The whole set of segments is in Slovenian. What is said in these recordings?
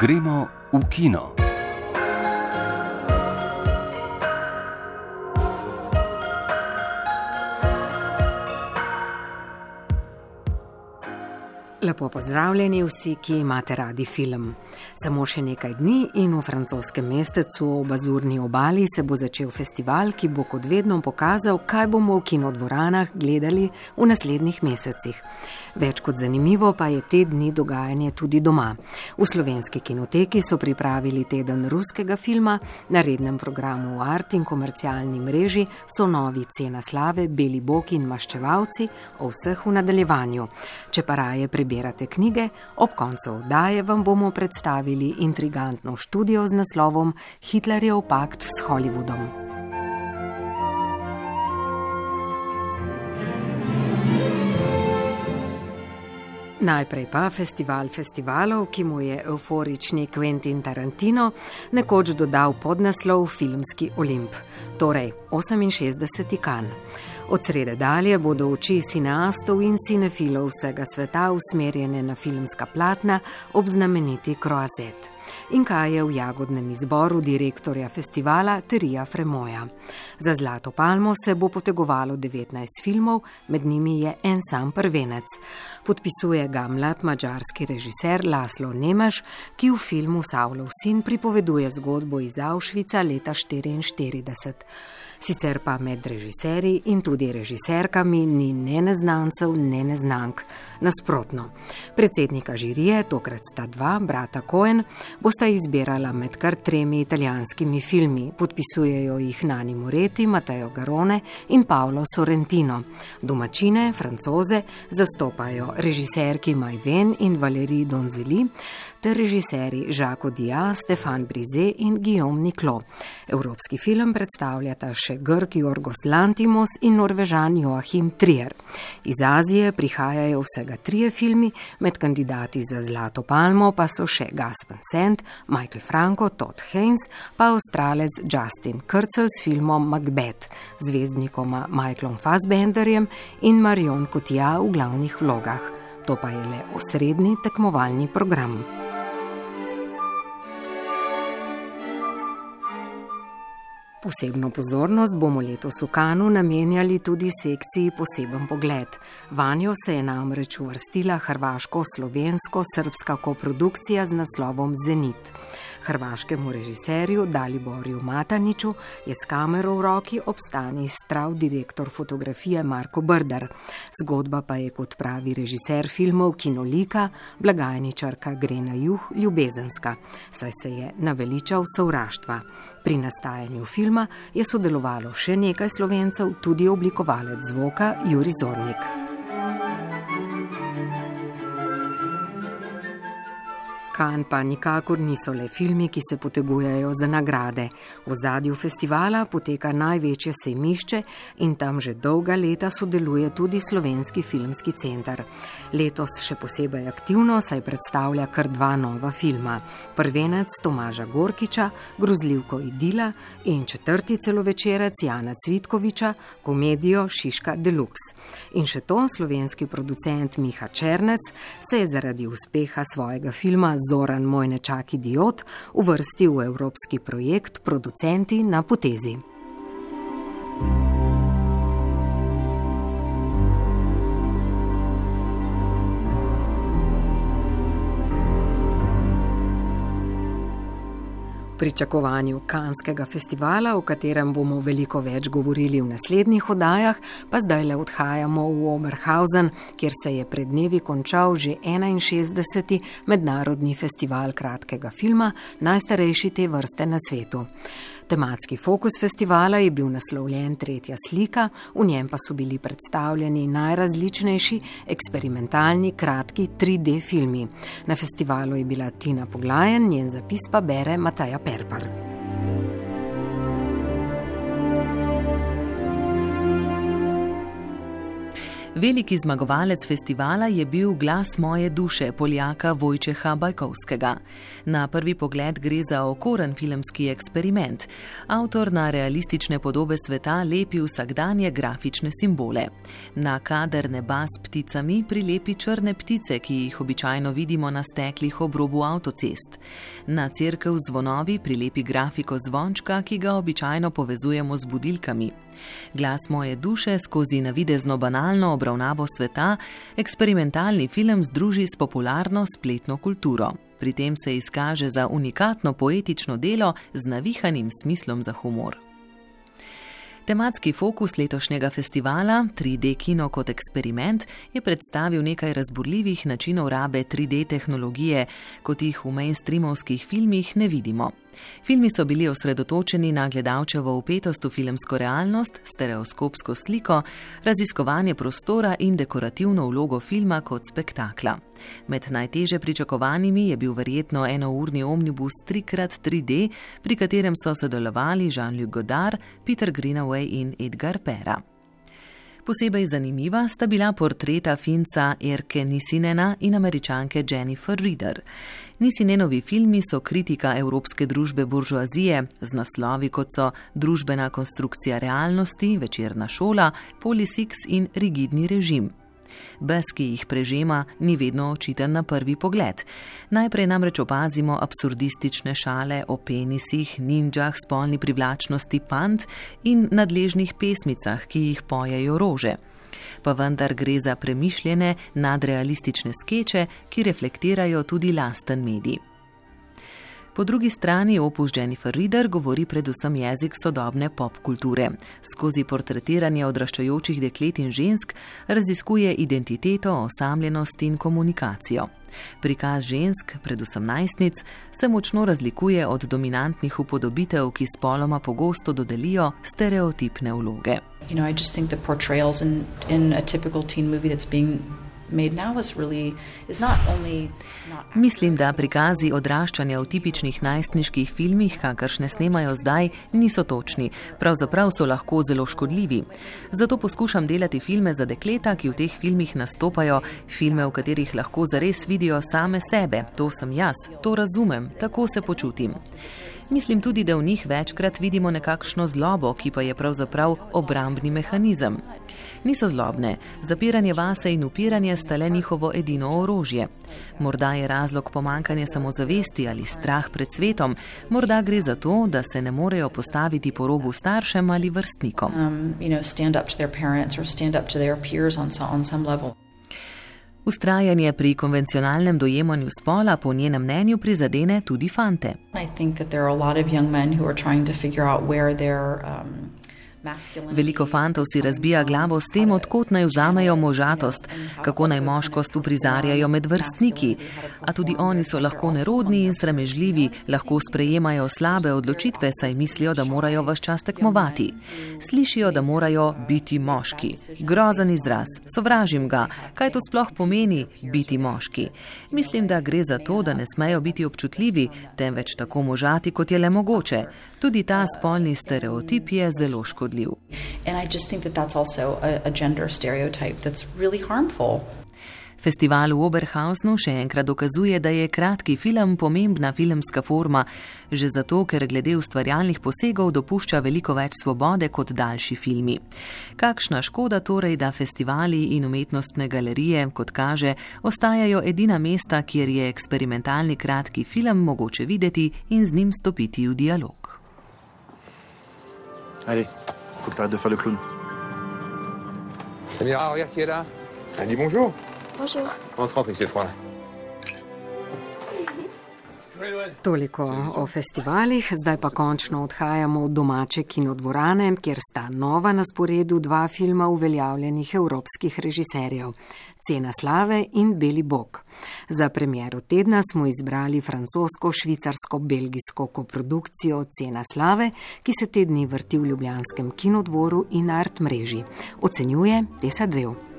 Gremo v kino. Lepo pozdravljeni vsi, ki imate radi film. Samo še nekaj dni in v francoskem mestecu ob Azurni obali se bo začel festival, ki bo kot vedno pokazal, kaj bomo v kinodvoranah gledali v naslednjih mesecih. Več kot zanimivo pa je te dni dogajanje tudi doma. V slovenski kinoteki so pripravili teden ruskega filma, na rednem programu v Art in komercialni mreži so novi Cena slave, Beli boki in Maščevalci, o vseh v nadaljevanju. Če pa raje prebirate knjige, ob koncu oddaje vam bomo predstavili intrigantno študijo z naslovom Hitlerjev pakt s Hollywoodom. Najprej pa festival festivalov, ki mu je euforični Quentin Tarantino nekoč dodal podnaslov Filmski Olimp, torej 68. kan. Od srede dalje bodo oči cineastov in cinefilov vsega sveta usmerjene na filmska platna ob znameniti Croazet in kaj je v jagodnem izboru direktorja festivala Terija Fremoja. Za Zlato palmo se bo potegovalo 19 filmov, med njimi je en sam prvenec. Podpisuje ga mlad mađarski režiser Laslo Nemeš, ki v filmu Savlov sin pripoveduje zgodbo iz Auschwitza leta 1944 sicer pa med režiserji in tudi režiserkami ni ne neznancev, ne neznank. Nasprotno, predsednika žirije, tokrat sta dva, brata Cohen, bosta izbirala med kar tremi italijanskimi filmi, podpisujejo jih Nani Moreti, Mateo Garone in Paolo Sorrentino. Domačine, francoze, zastopajo režiserki Majven in Valerij Donzeli ter režiserji Žako Dija, Stefan Brize in Guillaume Niklo. Evropski film predstavljata še Grk Jorgos Lantimos in Norvežan Joachim Trier. Iz Azije prihajajo vsega trije filmi, med kandidati za Zlato palmo pa so še Gas Van Sant, Michael Franco, Todd Haynes, pa avstralec Justin Kurzel s filmom Macbeth, zvezdnikoma Michaelom Fassbenderjem in Marion Cotillard v glavnih vlogah. To pa je le osrednji tekmovalni program. Posebno pozornost bomo letos v Kanu namenjali tudi sekciji Poseben pogled. Vanjo se je namreč uvrstila hrvaško-slovensko-srpska koprodukcija z naslovom Zenit. Hrvaškemu režiserju Daliborju Mataniču je s kamero v roki obstani strav direktor fotografije Marko Brdar. Zgodba pa je, kot pravi režiser filmov Kinolika, blagajničarka Grena Juh, ljubezenska, saj se je naveličal sovraštva. Pri nastajanju filma je sodelovalo še nekaj slovencev, tudi oblikovalec zvoka Juri Zornik. Kan pa nikakor niso le filmi, ki se potegujejo za nagrade. V zadju festivala poteka največje sejmišče in tam že dolga leta sodeluje tudi Slovenski filmski center. Letos še posebej aktivno saj predstavlja kar dva nova filma. Prvenec Tomaža Gorkiča, Grozljivko Idila in četrti celovečerec Jana Cvitkoviča, komedijo Šiška Deluxe. In še to slovenski producent Miha Černec se je zaradi uspeha svojega filma Zoran Moj nečak idiot uvrstil v evropski projekt Producenti na potezi. Pričakovanju Kanskega festivala, o katerem bomo veliko več govorili v naslednjih oddajah, pa zdaj le odhajamo v Oberhausen, kjer se je pred dnevi končal že 61. mednarodni festival kratkega filma, najstarejši te vrste na svetu. Tematski fokus festivala je bil naslovljen Tretja slika, v njem pa so bili predstavljeni najrazličnejši eksperimentalni kratki 3D filmi. Na festivalu je bila Tina Poglajen, njen zapis pa bere Mataja Perpar. Veliki zmagovalec festivala je bil glas moje duše, Poljaka Vojčeha Bajkovskega. Na prvi pogled gre za okoren filmski eksperiment. Avtor na realistične podobe sveta lepi vsakdanje grafične simbole. Na kader neba s pticami prilepi črne ptice, ki jih običajno vidimo na steklih ob robu avtocest. Na crkev zvonovi prilepi grafiko zvončka, ki ga običajno povezujemo z budilkami. Glas moje duše skozi navidezno banalno obravnavo sveta eksperimentalni film združi s popularno spletno kulturo. Pri tem se izkaže za unikatno poetično delo z navihanim smislom za humor. Tematski fokus letošnjega festivala 3D Kino kot eksperiment je predstavil nekaj razburljivih načinov rabe 3D tehnologije, kot jih v mainstreamovskih filmih ne vidimo. Filmi so bili osredotočeni na gledalčevo upetost v filmsko realnost, stereoskopsko sliko, raziskovanje prostora in dekorativno vlogo filma kot spektakla. Med najteže pričakovanimi je bil verjetno enourni omnibus 3x3D, pri katerem so sodelovali Jean-Luc Godard, Peter Greenaway in Edgar Pera. Posebej zanimiva sta bila portreta finca Erke Nisinena in američanke Jennifer Reeder. Nisinenovi filmi so kritika evropske družbe buržoazije z naslovi kot so Družbena konstrukcija realnosti, Večerna šola, Polisix in Rigidni režim. Bes, ki jih prežema, ni vedno očiten na prvi pogled. Najprej namreč opazimo absurdistične šale o penisih, ninjah, spolni privlačnosti pant in nadležnih pesmicah, ki jih pojejo rože. Pa vendar gre za premišljene, nadrealistične skeče, ki reflektirajo tudi lasten medij. Po drugi strani opus Jennifer Reeder govori predvsem jezik sodobne pop kulture. Skozi portretiranje odraščajočih deklet in žensk raziskuje identiteto, osamljenost in komunikacijo. Prikaz žensk, predvsem najstnic, se močno razlikuje od dominantnih upodobitev, ki spoloma pogosto dodelijo stereotipne vloge. You know, Mislim, da prikazi odraščanja v tipičnih najstniških filmih, kakršne snemajo zdaj, niso točni. Pravzaprav so lahko zelo škodljivi. Zato poskušam delati filme za dekleta, ki v teh filmih nastopajo, filme, v katerih lahko zares vidijo same sebe. To sem jaz, to razumem, tako se počutim. Mislim tudi, da v njih večkrat vidimo nekakšno zlobo, ki pa je pravzaprav obrambni mehanizem. Niso zlobne, zapiranje vase in upiranje sta le njihovo edino orožje. Morda je razlog pomankanje samozavesti ali strah pred svetom, morda gre za to, da se ne morejo postaviti po robu staršem ali vrstnikom. Um, you know, Ustrajanje pri konvencionalnem dojemanju spola po njenem mnenju prizadene tudi fante. Je veliko fantov si razbija glavo s tem, odkot naj vzamejo možatost, kako naj moškost uprizarjajo med vrstniki. A tudi oni so lahko nerodni in sramežljivi, lahko sprejemajo slabe odločitve, saj mislijo, da morajo vse čas tekmovati. Slišijo, da morajo biti moški. Grozen izraz, sovražim ga. Kaj to sploh pomeni biti moški? Mislim, da gre za to, da ne smejo biti občutljivi, temveč tako možati, kot je le mogoče. Tudi ta spolni stereotip je zelo škodljiv. Festival v Oberhausnu še enkrat dokazuje, da je kratki film pomembna filmska forma, že zato, ker glede ustvarjalnih posegov dopušča veliko več svobode kot daljši filmi. Kakšna škoda torej, da festivali in umetnostne galerije, kot kaže, ostajajo edina mesta, kjer je eksperimentalni kratki film mogoče videti in z njim stopiti v dialog. Allez. Faut que t'arrêtes de faire le clown. Samira, regarde qui est là. Elle dit bonjour. Bonjour. Rentre, rentre, il fait froid. Toliko o festivalih, zdaj pa končno odhajamo v domače kinodvorane, kjer sta nova na sporedu dva filma uveljavljenih evropskih režiserjev: Cena slave in Beli bog. Za premjero tedna smo izbrali francosko-švicarsko-belgijsko koprodukcijo Cena slave, ki se tedni vrti v Ljubljanskem kinodvoru in art mreži. Ocenjuje Tesa Drev.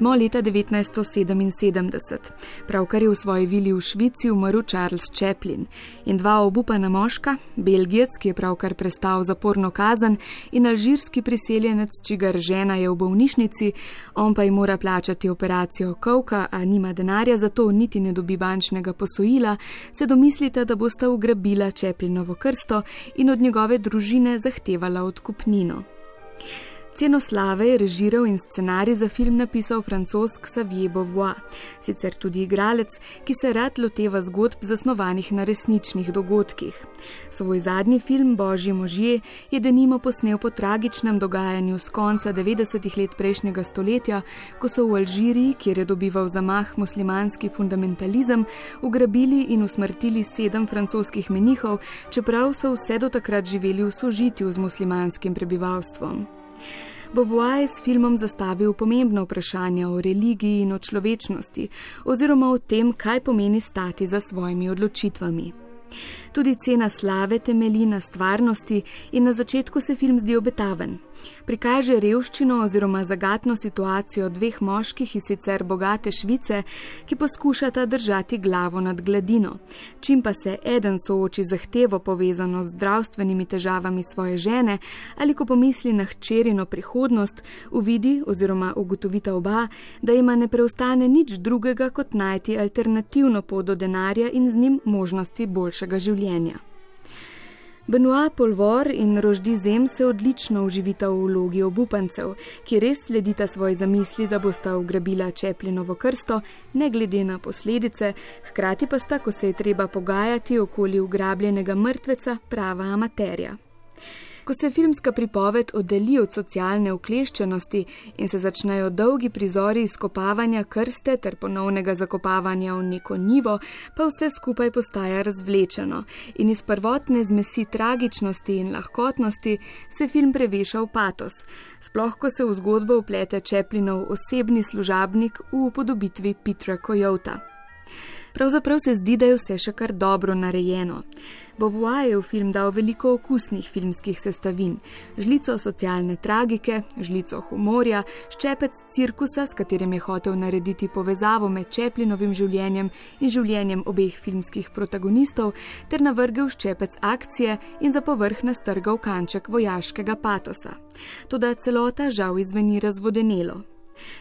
Smo leta 1977, pravkar je v svoji vili v Švici umrl Charles Chaplin in dva obupana moška, Belgijec, ki je pravkar prestal zaporno kazen, in alžirski priseljenec, čigar žena je v bolnišnici, on pa ji mora plačati operacijo Kovka, a nima denarja, zato niti ne dobi bančnega posojila, se domislite, da bosta ugrabila Chaplinovo krsto in od njegove družine zahtevala odkupnino. Ceno slave je režiral in scenarij za film napisal francosk Xavier Beauvoir, sicer tudi igralec, ki se rad loteva zgodb zasnovanih na resničnih dogodkih. Svoj zadnji film Božji možje je denimo posnel po tragičnem dogajanju z konca 90-ih let prejšnjega stoletja, ko so v Alžiriji, kjer je dobival zamah muslimanski fundamentalizem, ugrabili in usmrtili sedem francoskih menihov, čeprav so vse do takrat živeli v sožitju z muslimanskim prebivalstvom. Beauvoir je s filmom zastavil pomembno vprašanje o religiji in o človečnosti, oziroma o tem, kaj pomeni stati za svojimi odločitvami. Tudi cena slave temelji na stvarnosti in na začetku se film zdi obetaven. Prikaže revščino oziroma zagatno situacijo dveh moških iz sicer bogate Švice, ki poskušata držati glavo nad gladino. Čim pa se eden sooči zahtevo povezano z zdravstvenimi težavami svoje žene ali ko pomisli na hčerino prihodnost, uvidi oziroma ugotovita oba, da ima ne preostane nič drugega kot najti alternativno pot do denarja in z njim možnosti boljšega življenja. Benoit Polvor in Roždi Zem se odlično uživita v vlogi obupancev, ki res sledita svoji zamisli, da bosta ugrabila Čeplinovo krsto, ne glede na posledice, hkrati pa sta, ko se je treba pogajati okoli ugrabljenega mrtveca, prava amaterja. Ko se filmska pripoved oddeli od socialne ukleščenosti in se začnejo dolgi prizori izkopavanja krste ter ponovnega zakopavanja v neko nivo, pa vse skupaj postaja razvlečeno in iz prvotne zmesi tragičnosti in lahkotnosti se film preveša v patos, sploh ko se v zgodbo uplete Čeplinov osebni služabnik v upodobitvi Petra Kojota. Pravzaprav se zdi, da je vse še kar dobro narejeno. Beauvoir je v film dal veliko okusnih filmskih sestavin: žlico socialne tragike, žlico humorja, ščepec cirkusa, s katerim je hotel narediti povezavo med Čeplinovim življenjem in življenjem obeh filmskih protagonistov, ter navrgel ščepec akcije in za povrh nastrgal kanček vojaškega patosa. Toda celota žal izveni razvodenelo.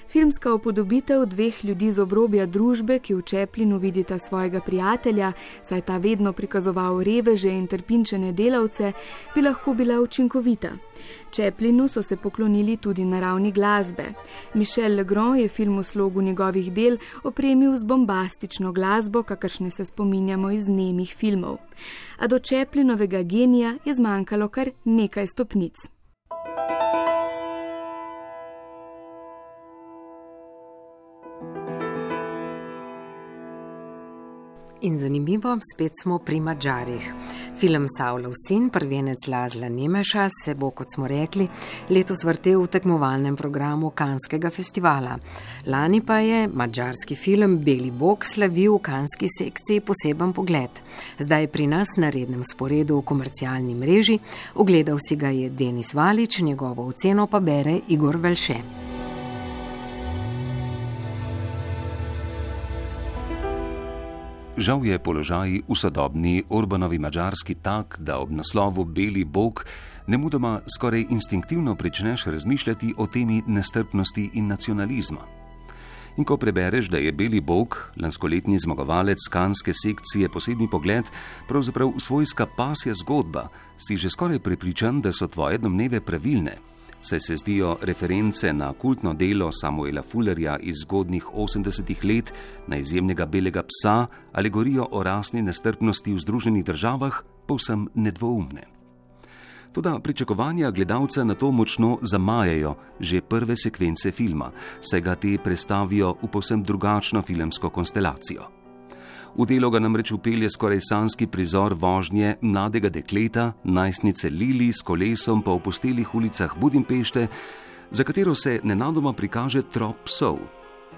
Filmska upodobitev dveh ljudi z obrobja družbe, ki v Čeplinu vidita svojega prijatelja, saj ta vedno prikazoval reveže in trpinčene delavce, bi lahko bila učinkovita. Čeplinu so se poklonili tudi naravni glasbe. Mišel Legrand je film v slogu njegovih del opremil z bombastično glasbo, kakršne se spominjamo iz nemih filmov. A do Čeplinovega genija je zmanjkalo kar nekaj stopnic. In zanimivo, spet smo pri Mačarih. Film Savlov sin, prvenec Lazla Nemeša, se bo, kot smo rekli, letos vrtel v tekmovalnem programu Kanskega festivala. Lani pa je mačarski film Beli Bog slavil v kanski sekciji poseben pogled. Zdaj pri nas na rednem sporedu v komercialni mreži, ogledal si ga je Denis Valič, njegovo oceno pa bere Igor Velše. Žal je položaj v sodobni Orbanovi Mačarski tak, da ob naslovu Beli Bog ne mudoma skoraj instinktivno pričneš razmišljati o temi nestrpnosti in nacionalizma. In ko prebereš, da je Beli Bog, lanskoletni zmagovalec kanske sekcije, posebni pogled, pravzaprav svojska pasja zgodba, si že skoraj prepričan, da so tvoje domneve pravilne saj se zdijo reference na kultno delo Samuela Fullerja iz zgodnih 80-ih let, na izjemnega belega psa, alegorijo o rasni nestrpnosti v Združenih državah, povsem nedvoumne. Toda pričakovanja gledalca na to močno zamajajo že prve sekvence filma, saj ga te predstavijo v povsem drugačno filmsko konstelacijo. V delo ga namreč upelje skoraj sanski prizor vožnje mladega dekleta, najstnice Lili s kolesom po opustelih ulicah Budimpešte, za katero se nenadoma prikaže trop psov.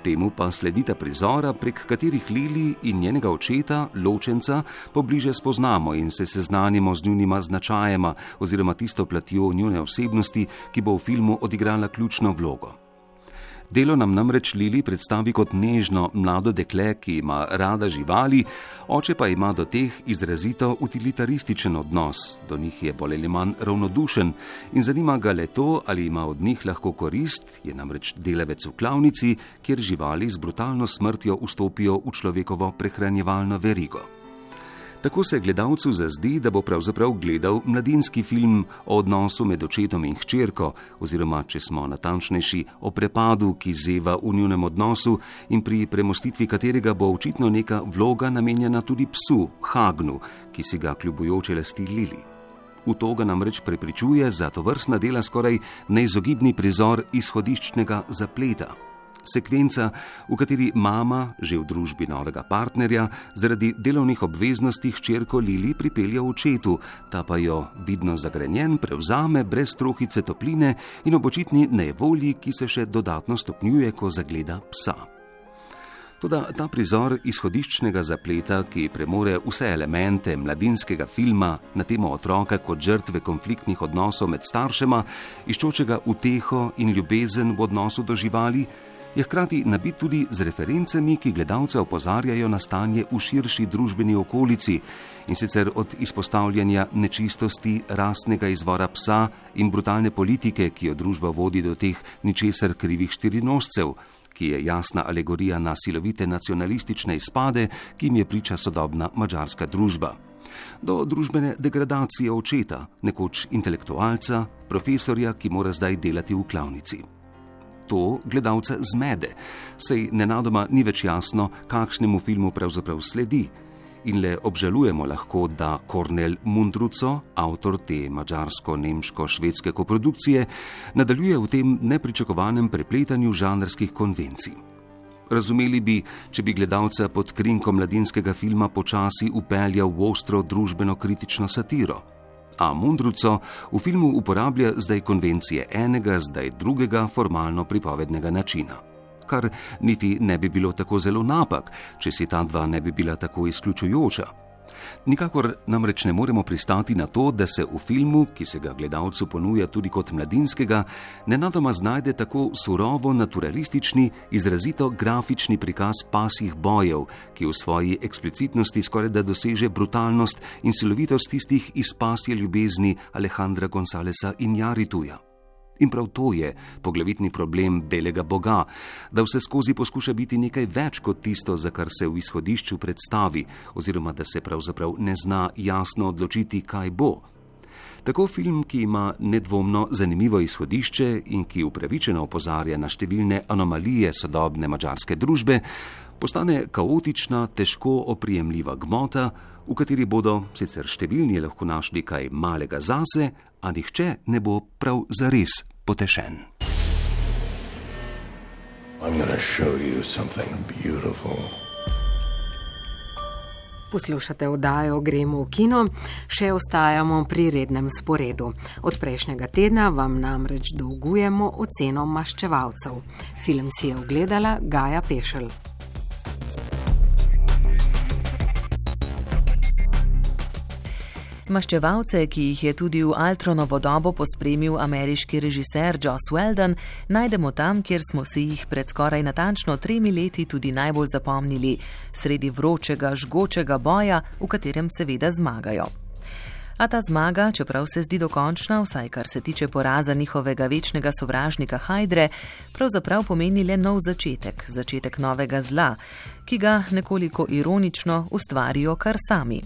Temu pa sledita prizora, prek katerih Lili in njenega očeta, ločenca, pobliže spoznamo in se seznanimo z njunima značajema oziroma tisto platjo njune osebnosti, ki bo v filmu odigrala ključno vlogo. Delo nam namreč Lili predstavi kot nežno mlado dekle, ki ima rada živali, oče pa ima do teh izrazito utilitarističen odnos, do njih je bolj ali manj ravnodušen in zanima ga le to, ali ima od njih lahko korist, je namreč delavec v klavnici, kjer živali z brutalno smrtjo vstopijo v človekovo prehranjevalno verigo. Tako se gledalcu zazdi, da bo pravzaprav gledal mladinski film o odnosu med očetom in hčerko, oziroma, če smo natančnejši, o prepadu, ki zeva v njunem odnosu in pri premostitvi katerega bo očitno neka vloga namenjena tudi psu, Hagnu, ki si ga kljubujoče lasti Lili. V to ga namreč prepričuje za to vrstna dela skoraj neizogibni prizor izhodiščnega zapleta sekvenca, v kateri mama, že v družbi novega partnerja, zaradi delovnih obveznosti hčerko Lili pripelje v očetu, ta pa jo, vidno zagrenjen, prevzame brez trohice topline in obočitni nevolji, ki se še dodatno stopnjuje, ko zagleda psa. Toda ta prizor izhodiščnega zapleta, ki premore vse elemente mladinskega filma na temo otroka kot žrtve konfliktnih odnosov med staršema, iščočega uteho in ljubezen v odnosu do živali, je hkrati nabit tudi z referencami, ki gledalce opozarjajo na stanje v širši družbeni okolici in sicer od izpostavljanja nečistosti rasnega izvora psa in brutalne politike, ki jo družba vodi do teh ničesar krivih štirinoscev, ki je jasna alegorija na silovite nacionalistične izpade, ki jim je priča sodobna mačarska družba. Do družbene degradacije očeta, nekoč intelektualca, profesorja, ki mora zdaj delati v klavnici to gledalce zmede, sej nenadoma ni več jasno, kakšnemu filmu pravzaprav sledi. In le obžalujemo lahko, da Kornel Mundruco, avtor te mačarsko-nemško-švedske koprodukcije, nadaljuje v tem nepričakovanem prepletanju žanrskih konvencij. Razumeli bi, če bi gledalca pod krinko mladinskega filma počasi upeljal v ostro družbeno-kritično satiro a Mundruco v filmu uporablja zdaj konvencije enega, zdaj drugega formalno pripovednega načina. Kar niti ne bi bilo tako zelo napak, če si ta dva ne bi bila tako izključujoča. Nikakor namreč ne moremo pristati na to, da se v filmu, ki se ga gledalcu ponuja tudi kot mladinskega, nenadoma znajde tako surovo naturalistični, izrazito grafični prikaz pasjih bojev, ki v svoji eksplicitnosti skoraj da doseže brutalnost in silovitost tistih iz pasje ljubezni Alejandra Gonzalesa in Jarituja. In prav to je poglavitni problem belega Boga, da vse skozi poskuša biti nekaj več kot tisto, za kar se v izhodišču predstavi, oziroma da se pravzaprav ne zna jasno odločiti, kaj bo. Tako film, ki ima nedvomno zanimivo izhodišče in ki upravičeno opozarja na številne anomalije sodobne mačarske družbe, postane kaotična, težko oprijemljiva gmota, v kateri bodo sicer številni lahko našli kaj malega zase, a nihče ne bo prav zares potešen. Poslušate oddajo Gremo v kino, še ostajamo pri rednem sporedu. Od prejšnjega tedna vam namreč dolgujemo oceno maščevalcev. Film si je ogledala Gaja Pešel. Maščevalce, ki jih je tudi v Altronovo dobo pospremil ameriški režiser Joss Weldon, najdemo tam, kjer smo si jih pred skoraj natančno tremi leti tudi najbolj zapomnili, sredi vročega, žgočega boja, v katerem seveda zmagajo. A ta zmaga, čeprav se zdi dokončna, vsaj kar se tiče poraza njihovega večnega sovražnika Hajdre, pravzaprav pomeni le nov začetek, začetek novega zla, ki ga nekoliko ironično ustvarijo kar sami.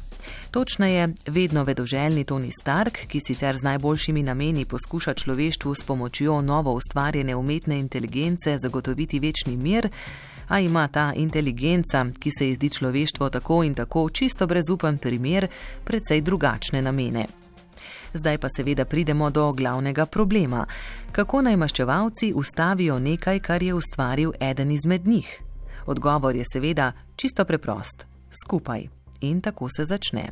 Točneje, vedno vedoželjni Tony Stark, ki sicer z najboljšimi nameni poskuša človeštvu s pomočjo novo ustvarjene umetne inteligence zagotoviti večni mir, a ima ta inteligenca, ki se ji zdi človeštvo tako in tako čisto brezupen primer, precej drugačne namene. Zdaj pa seveda pridemo do glavnega problema. Kako naj maščevalci ustavijo nekaj, kar je ustvaril eden izmed njih? Odgovor je seveda čisto preprost: skupaj. In tako se začne.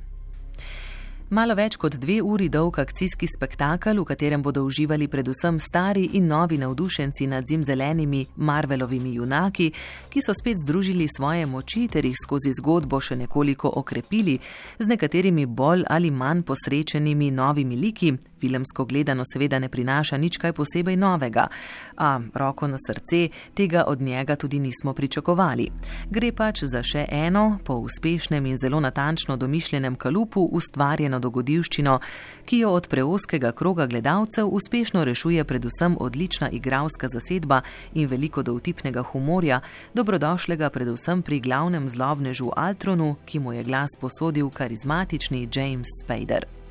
Malo več kot dve uri dolg akcijski spektakel, v katerem bodo uživali predvsem stari in novi navdušenci nad zimzelenimi Marvelovimi junaki, ki so spet združili svoje moči ter jih skozi zgodbo še nekoliko okrepili z nekaterimi bolj ali manj posrečenimi novimi liki, Filmsko gledano seveda ne prinaša nič kaj posebej novega, a roko na srce tega od njega tudi nismo pričakovali. Gre pač za še eno, po uspešnem in zelo natančno domišljenem kalupu ustvarjeno dogodivščino, ki jo od preoskega kroga gledalcev uspešno rešuje predvsem odlična igralska zasedba in veliko dovtipnega humorja, dobrodošlega predvsem pri glavnem zlobnežu Altronu, ki mu je glas posodil karizmatični James Spader.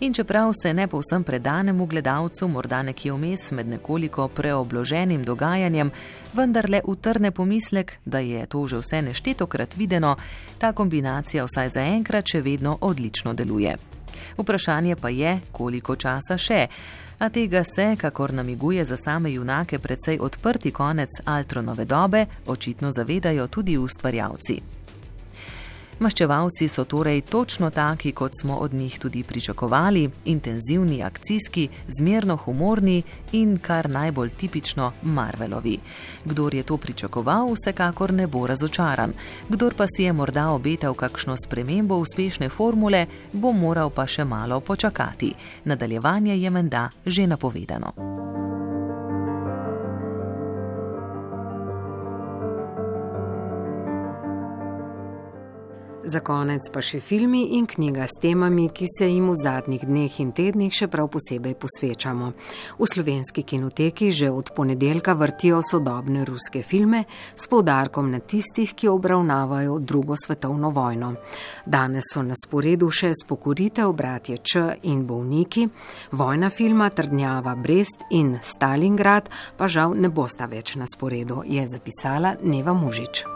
In čeprav se ne povsem predanemu gledalcu, morda nekje vmes med nekoliko preobloženim dogajanjem, vendarle utrne pomislek, da je to že vse neštetokrat videno, ta kombinacija vsaj zaenkrat še vedno odlično deluje. Vprašanje pa je, koliko časa še, a tega se, kakor namiguje za same junake, precej odprti konec Altronove dobe, očitno zavedajo tudi ustvarjalci. Maščevalci so torej točno taki, kot smo od njih tudi pričakovali, intenzivni, akcijski, zmerno humorni in kar najbolj tipično Marvelovi. Kdor je to pričakoval, vsekakor ne bo razočaran. Kdor pa si je morda obetal kakšno spremembo uspešne formule, bo moral pa še malo počakati. Nadaljevanje je menda že napovedano. Za konec pa še filmi in knjiga s temami, ki se jim v zadnjih dneh in tednih še prav posebej posvečamo. V slovenski kinoteki že od ponedeljka vrtijo sodobne ruske filme s poudarkom na tistih, ki obravnavajo drugo svetovno vojno. Danes so na sporedu še spokoritev bratje Č in bolniki, vojna filma Trdnjava Brest in Stalingrad pa žal ne bosta več na sporedu, je zapisala Neva Mužič.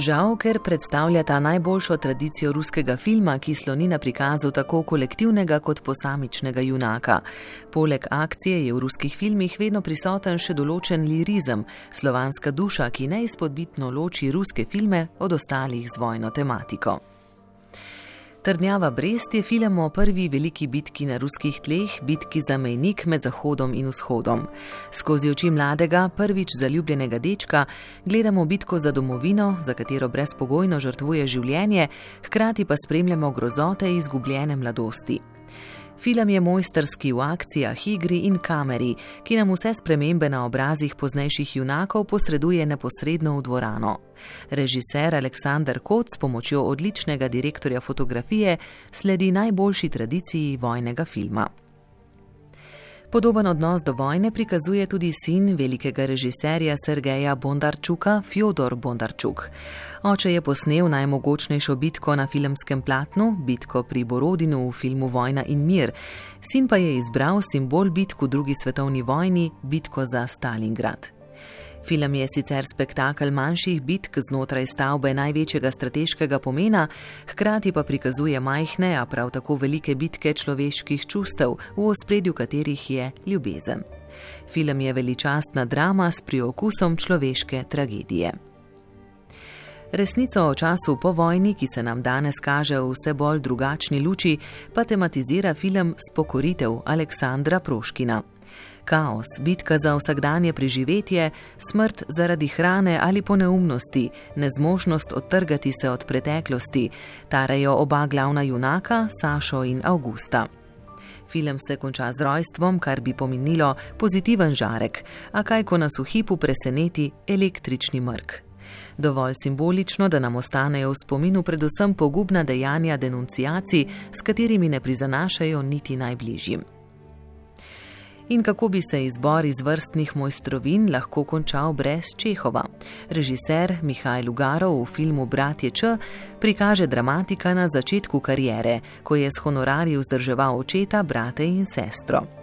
Žal, ker predstavljata najboljšo tradicijo ruskega filma, ki sloni na prikazu tako kolektivnega kot posamičnega junaka. Poleg akcije je v ruskih filmih vedno prisoten še določen lirizem, slovanska duša, ki neizpodbitno loči ruske filme od ostalih z vojno tematiko. Trdnjava Brest je film o prvi veliki bitki na ruskih tleh, bitki za mejnik med Zahodom in Vzhodom. Skozi oči mladega, prvič zaljubljenega dečka, gledamo bitko za domovino, za katero brezpogojno žrtvuje življenje, hkrati pa spremljamo grozote izgubljene mladosti. Film je mojsterski v akcijah, igri in kameri, ki nam vse spremembe na obrazih poznejših junakov posreduje neposredno v dvorano. Režiser Aleksandr Kot s pomočjo odličnega direktorja fotografije sledi najboljši tradiciji vojnega filma. Podoben odnos do vojne prikazuje tudi sin velikega režiserja Sergeja Bondarčuka, Fjodor Bondarčuk. Oče je posnel najmogočnejšo bitko na filmskem platnu, bitko pri Borodinu v filmu Vojna in mir, sin pa je izbral simbol bitk v drugi svetovni vojni, bitko za Stalingrad. Film je sicer spektakel manjših bitk znotraj stavbe največjega strateškega pomena, hkrati pa prikazuje majhne, a prav tako velike bitke človeških čustev, v ospredju katerih je ljubezen. Film je veličastna drama s priokusom človeške tragedije. Resnico o času po vojni, ki se nam danes kaže v vse bolj drugačni luči, pa tematizira film Spokoritev Aleksandra Proškina kaos, bitka za vsakdanje preživetje, smrt zaradi hrane ali po neumnosti, nezmožnost odtrgati se od preteklosti, tarejo oba glavna junaka, Sašo in Augusta. Film se konča z rojstvom, kar bi pomenilo pozitiven žarek, a kaj ko nas v hipu preseneti električni mrk. Dovolj simbolično, da nam ostanejo v spominu predvsem pogubna dejanja denunciacij, s katerimi ne prizanašajo niti najbližjim in kako bi se izbor izvrstnih mojstrovin lahko končal brez Čehova. Režiser Mihajl Ugarov v filmu Bratje Č prikaže dramatika na začetku karijere, ko je s honorarji vzdrževal očeta, brate in sestro.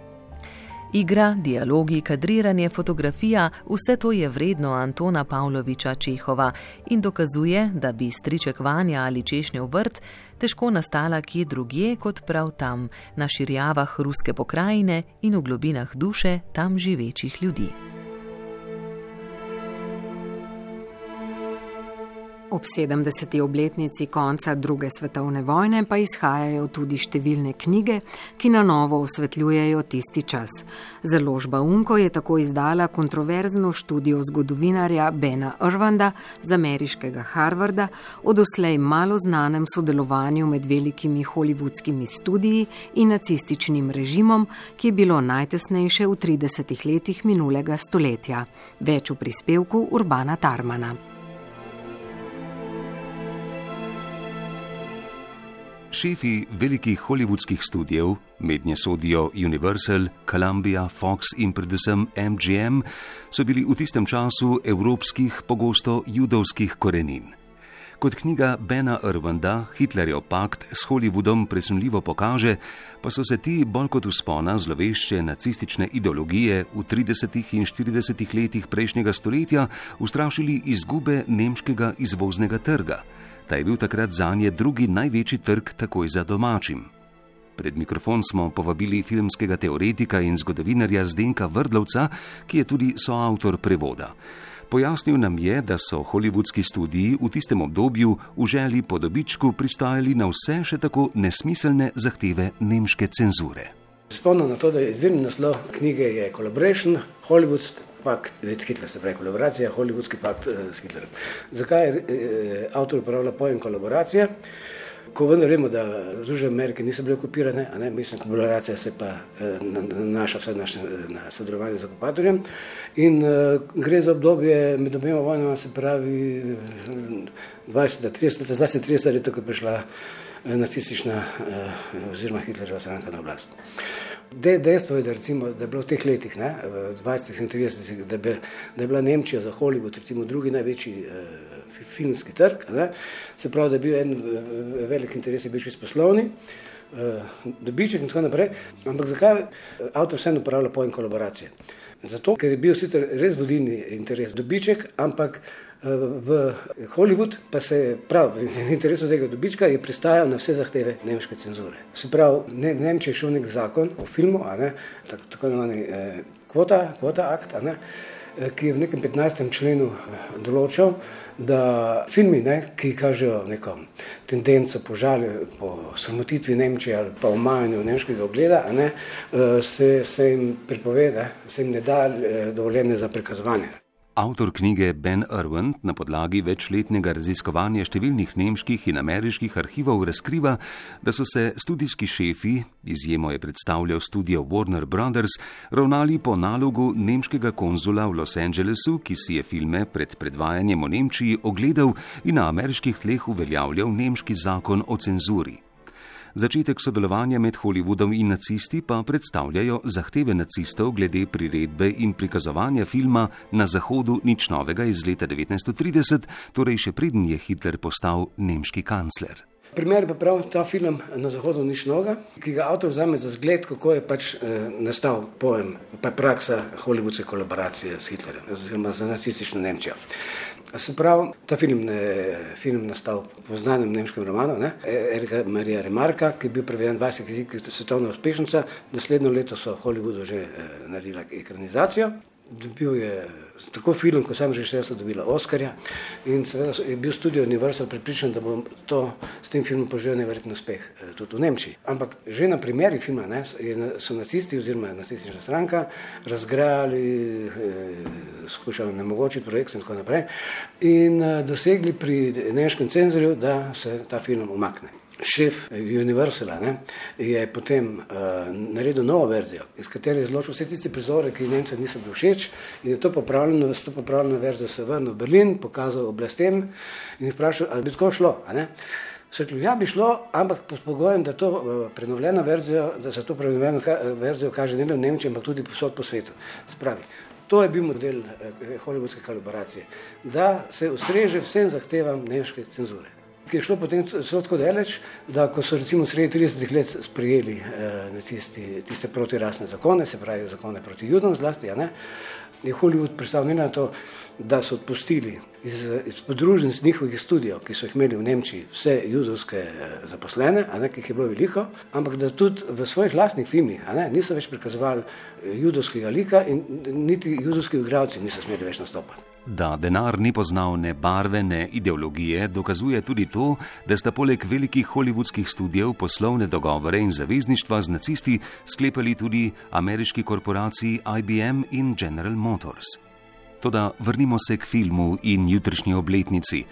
Igra, dialogi, kadriranje, fotografija, vse to je vredno Antona Pavloviča Čehova in dokazuje, da bi striček Vanja ali češnjev vrt težko nastala kje drugje kot prav tam, na širjavah ruske pokrajine in v globinah duše tam živečih ljudi. Ob 70. obletnici konca druge svetovne vojne pa izhajajo tudi številne knjige, ki na novo osvetljujejo tisti čas. Založba Unko je tako izdala kontroverzno študijo zgodovinarja Bena Irvanda z ameriškega Harvarda o doslej malo znanem sodelovanju med velikimi hollywoodskimi studiji in nacističnim režimom, ki je bilo najtesnejše v 30 letih minulega stoletja. Več v prispevku Urbana Tarmana. Šefi velikih hollywoodskih studijev, mednje sodijo Universal, Columbia, Fox in predvsem MGM, so bili v tistem času evropskih, pogosto judovskih korenin. Kot knjiga Bena Irvanda, Hitlerjev pakt s Hollywoodom presunljivo pokaže, pa so se ti bolj kot uspona zlovešče nacistične ideologije v 30. in 40. letih prejšnjega stoletja ustrašili izgube nemškega izvoznega trga da je bil takrat za nje drugi največji trg takoj za domačim. Pred mikrofon smo povabili filmskega teoretika in zgodovinarja Zdenka Vrdlovca, ki je tudi soavtor prevoda. Pojasnil nam je, da so holivudski studiji v tistem obdobju v želji po dobičku pristajali na vse še tako nesmiselne zahteve nemške cenzure. Spomnim na to, da je izvirni naslov knjige Collaboration, Hollywood pakt, več Hitler, se pravi kolaboracija, hollywoodski pakt uh, s Hitlerjem. Zakaj je uh, avtor uporablja pojem kolaboracije? Ko vendar vemo, da Združene Amerike niso bile okupirane, a ne, mislim, kolaboracija se pa uh, nanaša vse naše na sodelovanje z okupatorjem in uh, gre za obdobje med obema vojnama, se pravi 20-30 let, zdaj se 30 let, ko je prišla nacistična uh, oziroma Hitlerjeva stranka na oblast. De, dejstvo je, da, recimo, da je bilo v teh letih, ne, v 20 in 30, da, be, da je bila Nemčija za Hollywood recimo, drugi največji eh, filmski trg, ne, se pravi, da je bil en velik interes, je bil še poslovni, eh, dobiček in tako naprej. Ampak zakaj avtor vseeno uporablja pojem kolaboracije? Zato, ker je bil sicer res vodilni interes dobiček, ampak v Hollywood pa se pravi, v interesu tega dobička je pristajal na vse zahteve nemške cenzure. Se pravi, ne, Nemčija je šel nek zakon o filmu, ne, tako, tako imenovani eh, kvota, kvota akt, ne, eh, ki je v nekem 15. členu eh, določal, da filmi, ne, ki kažejo neko tendenco po žalju, po samotitvi Nemčije ali pa omajanju nemškega ogleda, ne, eh, se, se jim pripoveda, se jim ne da dovoljene za prikazovanje. Avtor knjige Ben Irwin na podlagi večletnega raziskovanja številnih nemških in ameriških arhivov razkriva, da so se studijski šefi, izjemo je predstavljal studio Warner Brothers, ravnali po nalogu nemškega konzula v Los Angelesu, ki si je filme pred predvajanjem v Nemčiji ogledal in na ameriških tleh uveljavljal nemški zakon o cenzuri. Začetek sodelovanja med Hollywoodom in nacisti pa predstavljajo zahteve nacistov glede priredbe in prikazovanja filma na Zahodu nič novega iz leta 1930, torej še preden je Hitler postal nemški kancler. Primer pa prav ta film na Zahodu nič noga, ki ga avtor vzame za zgled, kako je pač eh, nastal pojem, pa praksa hollywoodske kolaboracije s Hitlerjem, oziroma z nacistično Nemčijo. Se pravi, ta film je film nastal po znanem nemškem romanu, ne? E, Erika Marija Remarka, ki je bil preveden 20 jezikov, svetovna uspešnica, naslednjo leto so v Hollywoodu že eh, naredili ekranizacijo dobil je tako film, kot sem že rekel, dobila Oscarja in seveda je bil studio Universal pripričan, da bo to s tem filmom požel neverjetno uspeh eh, tudi v Nemčiji. Ampak že na primeri filma ne, so nacisti oziroma nacistična stranka razgrajali, eh, skušali nemogoči projekt in tako naprej in eh, dosegli pri nemškem cenzorju, da se ta film umakne šef Universala ne, je potem uh, naredil novo verzijo, iz katere je zločil vse tiste prizore, ki Nemcem niso bili všeč in je to popravljeno, s to popravljeno verzijo se vrnil v Berlin, pokazal oblastem in jih vprašal, ali bi tako šlo. Svetljiv, ja, bi šlo, ampak pod pogojem, da to uh, prenovljeno verzijo, da se to prenovljeno ka, verzijo kaže ne le v Nemčiji, ampak tudi posod po svetu. Spravi. To je bil model eh, hollywoodske kolaboracije, da se ustreže vsem zahtevam nemške cenzure ki je šlo potem tako daleč, da ko so recimo sredi 30 let sprejeli eh, nacisti tiste protirasne zakone, se pravi zakone proti judom zlasti, ja ne, je Hollywood pristal ne na to, da so odpustili iz, iz podružnic njihovih studijev, ki so jih imeli v Nemčiji, vse judovske eh, zaposlene, a ne, ki jih je bilo veliko, ampak da tudi v svojih lastnih filmih, a ne, niso več prikazovali eh, judovskega lika in niti judovski igralci niso smeli več nastopati. Da denar ni poznal ne barve, ne ideologije, dokazuje tudi to, da sta poleg velikih holivudskih studijev poslovne dogovore in zavezništva z nacisti sklepali tudi ameriški korporaciji IBM in General Motors. Toda vrnimo se k filmu in jutrišnji obletnici.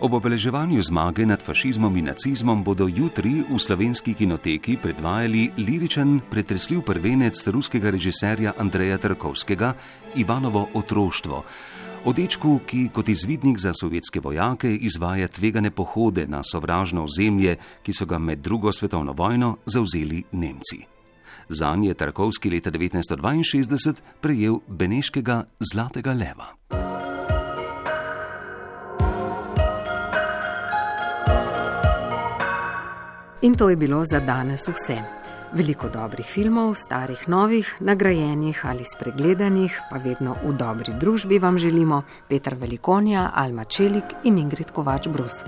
Ob obeleževanju zmage nad fašizmom in nacizmom bodo jutri v slovenski kinoteki predvajali liričen, pretresljiv prvenec ruskega režiserja Andreja Trkovskega Ivanovo otroštvo. O dečku, ki kot izvidnik za sovjetske vojake izvaja tvegane pohode na sovražno ozemlje, ki so ga med drugo svetovno vojno zauzeli Nemci. Za nje je Tarkovski leta 1962 prejel Beneškega zlatega leva. In to je bilo za danes vse. Veliko dobrih filmov, starih, novih, nagrajenih ali spregledanih, pa vedno v dobri družbi vam želimo Petr Velikonja, Alma Čelik in Ingrid Kovač Brus.